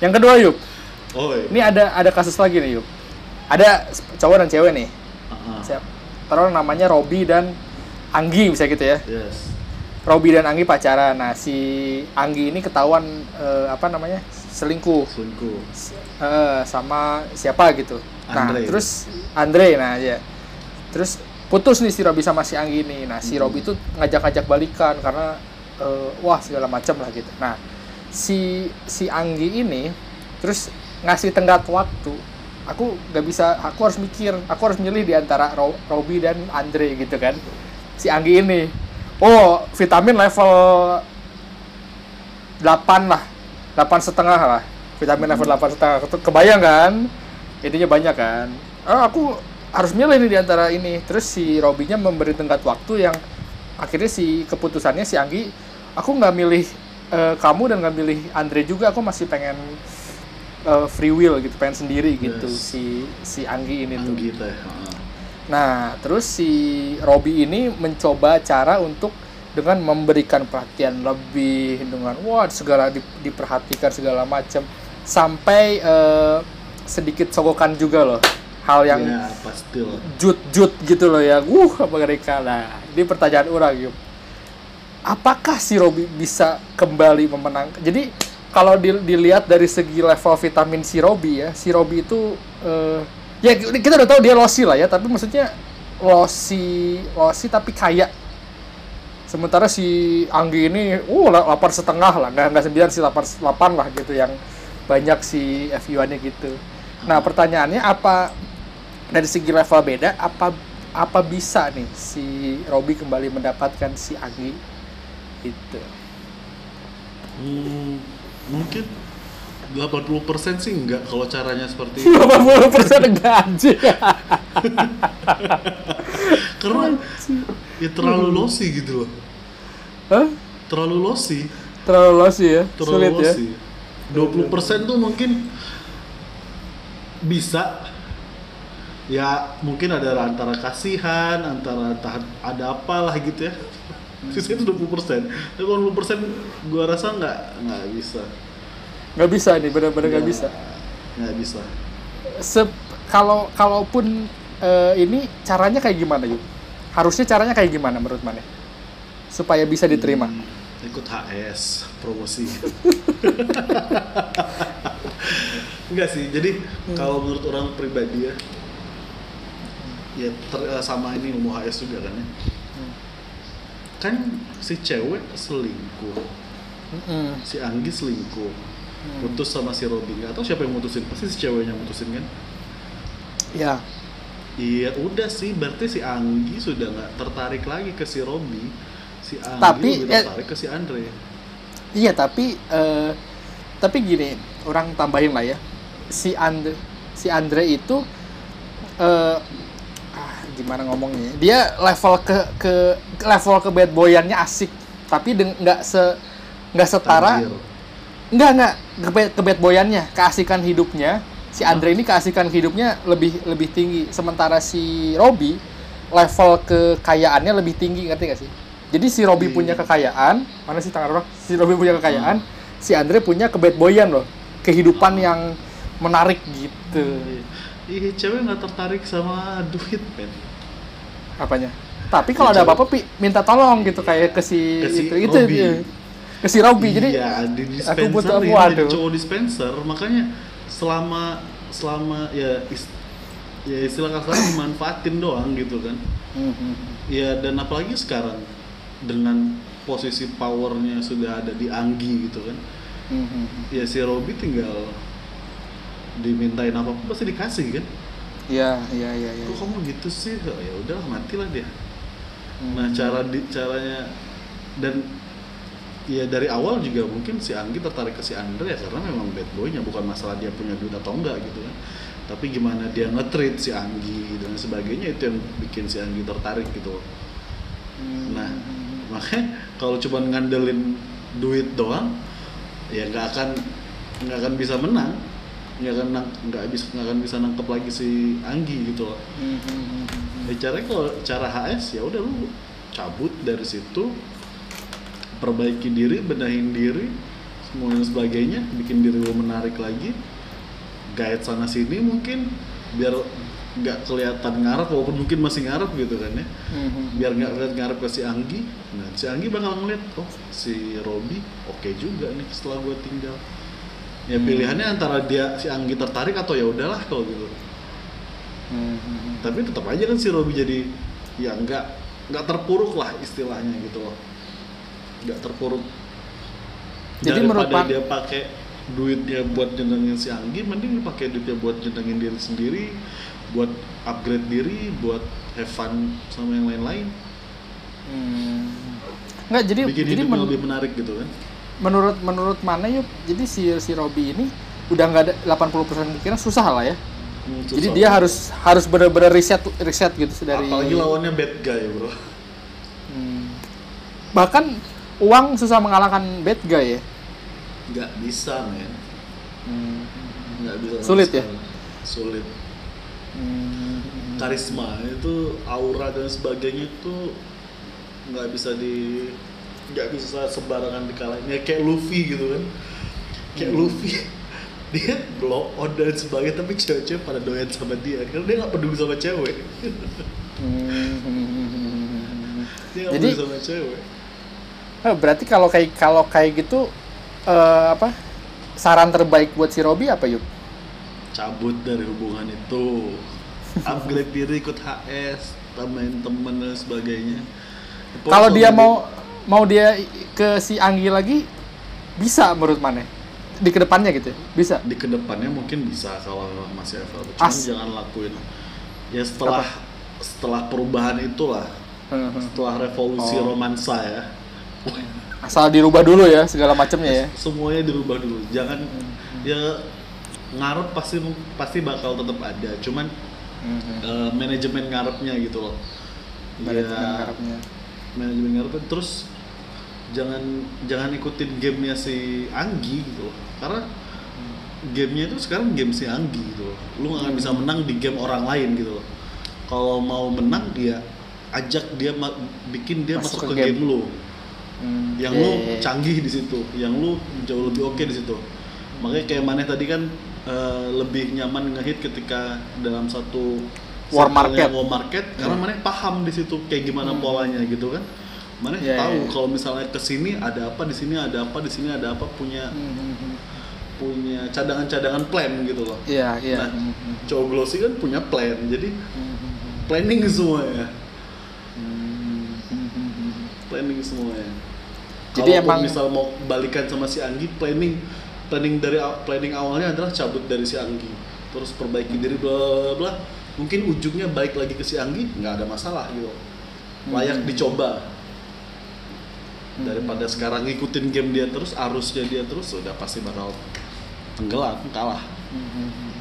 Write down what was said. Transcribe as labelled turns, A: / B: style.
A: Yang kedua yuk,
B: Oh, iya.
A: ini ada ada kasus lagi nih yuk. Ada cowok dan cewek nih. Siap. Taruh namanya Robi dan Anggi bisa gitu ya.
B: Yes.
A: Robi dan Anggi pacaran. Nah si Anggi ini ketahuan eh, apa namanya selingkuh
B: Selingkuh.
A: Eh, sama siapa gitu. Nah
B: Andre.
A: terus Andre, nah ya. Terus putus nih si Robi sama si Anggi ini. Nah si
B: Hmm.
A: Robi tuh ngajak-ngajak balikan karena eh, wah segala macam lah gitu. Nah si si Anggi ini terus ngasih tenggat waktu. Aku nggak bisa, aku harus mikir, aku harus milih di antara Ro- Robi dan Andre gitu kan. Si Anggi ini, oh vitamin level 8 lah, 8 setengah lah. Vitamin level 8 setengah. Ketu- Kebayang kan? Intinya banyak kan. Oh, aku harus milih nih di antara ini. Terus si Robinya memberi tenggat waktu yang akhirnya si keputusannya si Anggi, aku nggak milih eh, kamu dan nggak milih Andre juga. Aku masih pengen eh, free will gitu, pengen sendiri gitu
B: Yes.
A: si si Anggi ini tuh.
B: Anggi teh. ah.
A: Nah, terus si Robi ini mencoba cara untuk dengan memberikan perhatian lebih dengan wah segala di- diperhatikan segala macam sampai eh, sedikit sogokan juga loh hal yang
B: Ya, lah.
A: jut-jut gitu loh ya. Uh, mereka. Nah, ini pertanyaan orang yuk. Apakah si Robi bisa kembali memenangkan? Jadi kalau di- dilihat dari segi level vitamin si Robi ya, si Robi itu eh, ya kita udah tahu dia losi lah ya, tapi maksudnya losi losi tapi kaya. Sementara si Anggi ini, uh, lapar setengah lah, nggak nggak sembilan sih, lapar delapan lah gitu yang banyak si FU-nya gitu. Nah pertanyaannya apa dari segi level beda apa apa bisa nih si Robi kembali mendapatkan si Anggi gitu
B: Hmm, mungkin 80% sih enggak kalau caranya seperti itu.
A: 80 persen enggak anjing
B: Karena ya terlalu lossy gitu loh.
A: Hah?
B: Terlalu lossy,
A: terlalu losi ya
B: terlalu
A: sulit ya
B: lossy. 20% tuh mungkin bisa ya mungkin ada antara kasihan, antara ada apalah gitu ya. Sisa itu 20%. Tapi kalau 20% gua rasa nggak nggak bisa.
A: nggak bisa nih benar-benar nggak
B: Ya,
A: bisa
B: Nggak bisa.
A: Sep, kalau kalaupun eh, ini caranya kayak gimana yuk harusnya caranya kayak gimana menurut mana supaya bisa diterima
B: Hmm, ikut HS promosi. Enggak sih. Jadi kalau menurut orang pribadi ya ya ter- eh, sama ini ilmu HS juga kan ya. Kan si cewek selingkuh,
A: Mm-mm.
B: si Anggi selingkuh.
A: Hmm.
B: Putus sama si Robin. Nggak tahu siapa yang mutusin. Pasti si ceweknya mutusin kan?
A: ya
B: Iya, udah sih. Berarti si Anggi sudah nggak tertarik lagi ke si Robi. Si Anggi
A: Tapi,
B: lebih
A: ya-
B: tertarik ke si Andre.
A: Iya tapi eh, tapi gini orang tambahin lah ya si Andre si Andre itu eh ah, gimana ngomongnya ya? dia level ke ke level ke bad boyannya asik. Tapi nggak se nggak setara. Nggak nggak. Ke, ke bad boyannya. Keasikan hidupnya. Si Andre ini keasikan hidupnya lebih lebih tinggi. Sementara si Robi level kekayaannya lebih tinggi ngerti gak sih? Jadi si Robi
B: Iya.
A: punya kekayaan. Mana sih tangan orang si Robi punya kekayaan. Si Andre punya ke bad boyan loh. Kehidupan yang menarik gitu
B: Iya, cewek nggak tertarik sama duit, men.
A: apanya tapi kalau ada apa-apa pi minta tolong gitu kayak ke si,
B: Ke si
A: itu itu iya. ke si Robi jadi
B: iya, di dispenser
A: aku butuh waduh.
B: jadi cowok dispenser, makanya selama selama ya is, ya istilah kasarnya dimanfaatin doang gitu kan. Ya dan apalagi sekarang dengan posisi powernya sudah ada di Anggi gitu kan.
A: hmm, hmm, hmm.
B: Ya si Robi tinggal dimintain apa pun pasti dikasih kan.
A: iya iya iya iya
B: Kok kamu gitu sih? Ya udahlah matilah dia.
A: Hmm.
B: Nah cara di caranya dan ya dari awal juga mungkin si Anggi tertarik ke si Andre ya karena memang bad boynya bukan masalah dia punya duit atau enggak gitu kan. Tapi gimana dia nge-treat si Anggi dan sebagainya itu yang bikin si Anggi tertarik gitu. loh.
A: Hmm.
B: Nah makanya kalau cuma ngandelin duit doang ya nggak akan nggak akan bisa menang nggak akan nggak bisa nggak akan bisa nangkep lagi si Anggi gitu loh.
A: Hmm, hmm, hmm, hmm.
B: Ya, caranya kalau cara HS ya udah lu cabut dari situ, perbaiki diri, benahin diri, semua dan sebagainya bikin diri lo menarik lagi guide sana sini mungkin biar nggak kelihatan ngarep walaupun mungkin masih ngarep gitu kan ya biar nggak kelihatan ngarep ke si Anggi nah si Anggi bakal ngeliat oh si Robi oke juga nih setelah gue tinggal ya
A: Hmm.
B: pilihannya antara dia si Anggi tertarik atau ya udahlah kalau gitu
A: Mhm.
B: tapi tetap aja kan si Robi jadi ya nggak nggak terpuruk lah istilahnya gitu loh nggak terpuruk
A: Jadi
B: daripada dia pakai duitnya buat nyenengin si Anggi mending dia pakai duitnya buat nyenengin diri sendiri buat upgrade diri buat have fun sama yang lain-lain
A: Hmm. Nggak, jadi
B: bikin
A: jadi
B: hidupnya
A: men-
B: lebih menarik gitu kan
A: menurut menurut mana yuk? Jadi si si Robby ini udah nggak ada 80% kemungkinan susah lah ya.
B: Hmm,
A: jadi dia harus harus benar-benar riset riset gitu dari
B: apalagi lawannya bad guy bro.
A: Hmm. bahkan uang susah mengalahkan bad guy ya?
B: Nggak bisa men. Nggak bisa
A: Sulit ya?
B: sulit.
A: Hmm.
B: karisma itu aura dan sebagainya itu nggak bisa di nggak bisa sembarangan dikalahin. Ya kayak Luffy gitu kan. Kayak Luffy. Dia blow on dan sebagainya tapi cewek-cewek pada doyan sama dia. Karena dia nggak peduli sama cewek.
A: Hmm.
B: dia nggak
A: Jadi
B: peduli sama cewek.
A: Eh, berarti kalau kayak kalau kayak gitu eh, apa? Saran terbaik buat si Robby apa yuk?
B: cabut dari hubungan itu. Upgrade diri ikut HS tambahin temen dan sebagainya.
A: Kalau dia mau mau dia ke si Anggi lagi bisa menurut mana? Di ke depannya gitu ya? Bisa.
B: di ke depannya mungkin bisa kalau masih available cuman
A: As-
B: jangan lakuin ya setelah setelah perubahan itulah setelah revolusi
A: Oh.
B: romansa ya
A: Asal dirubah dulu ya segala macamnya ya.
B: semuanya dirubah dulu jangan
A: Hmm.
B: ya ngarep pasti pasti bakal tetap ada cuman eh, manajemen ngarepnya gitu loh
A: Manajemen
B: Ya,
A: ngarepnya.
B: Manajemen ngarepnya terus jangan jangan ikutin gamenya si Anggi gitu loh. Karena gamenya itu sekarang game si Anggi gitu loh. Lu nggak akan bisa menang di game orang lain gitu loh. Kalau mau menang dia ajak dia ma- bikin dia
A: Masuk
B: masuk,
A: ke
B: ke game,
A: game.
B: lu.
A: Hmm,
B: yang
A: iya,
B: lu
A: iya.
B: canggih di situ. Yang lu jauh lebih oke di situ. Makanya kayak Maneh tadi kan eh, lebih nyaman ngehit ketika dalam satu
A: War market.
B: war market karena
A: Hmm.
B: Maneh paham di situ kayak gimana
A: Hmm.
B: polanya gitu kan Maneh
A: Iya,
B: tahu
A: iya, iya.
B: kalau misalnya ke sini ada apa di sini ada apa di sini ada apa punya
A: Hmm, hmm, hmm.
B: punya cadangan-cadangan plan gitu loh
A: Iya, iya.
B: Nah,
A: Hmm, hmm.
B: cowok glossy kan punya plan jadi
A: Hmm,
B: planning semua ya
A: Hmm,
B: planning semuanya.
A: Jadi
B: Kalaupun
A: emang-
B: misal mau balikan sama si Anggi, planning planning dari planning awalnya adalah cabut dari si Anggi, terus perbaiki diri bla bla bla. Mungkin ujungnya balik lagi ke si Anggi, nggak ada masalah gitu. Layak
A: Hmm.
B: dicoba.
A: Hmm.
B: Daripada sekarang ngikutin game dia terus, arusnya dia terus, udah pasti bakal tenggelam, kalah.
A: Hmm, hmm, hmm.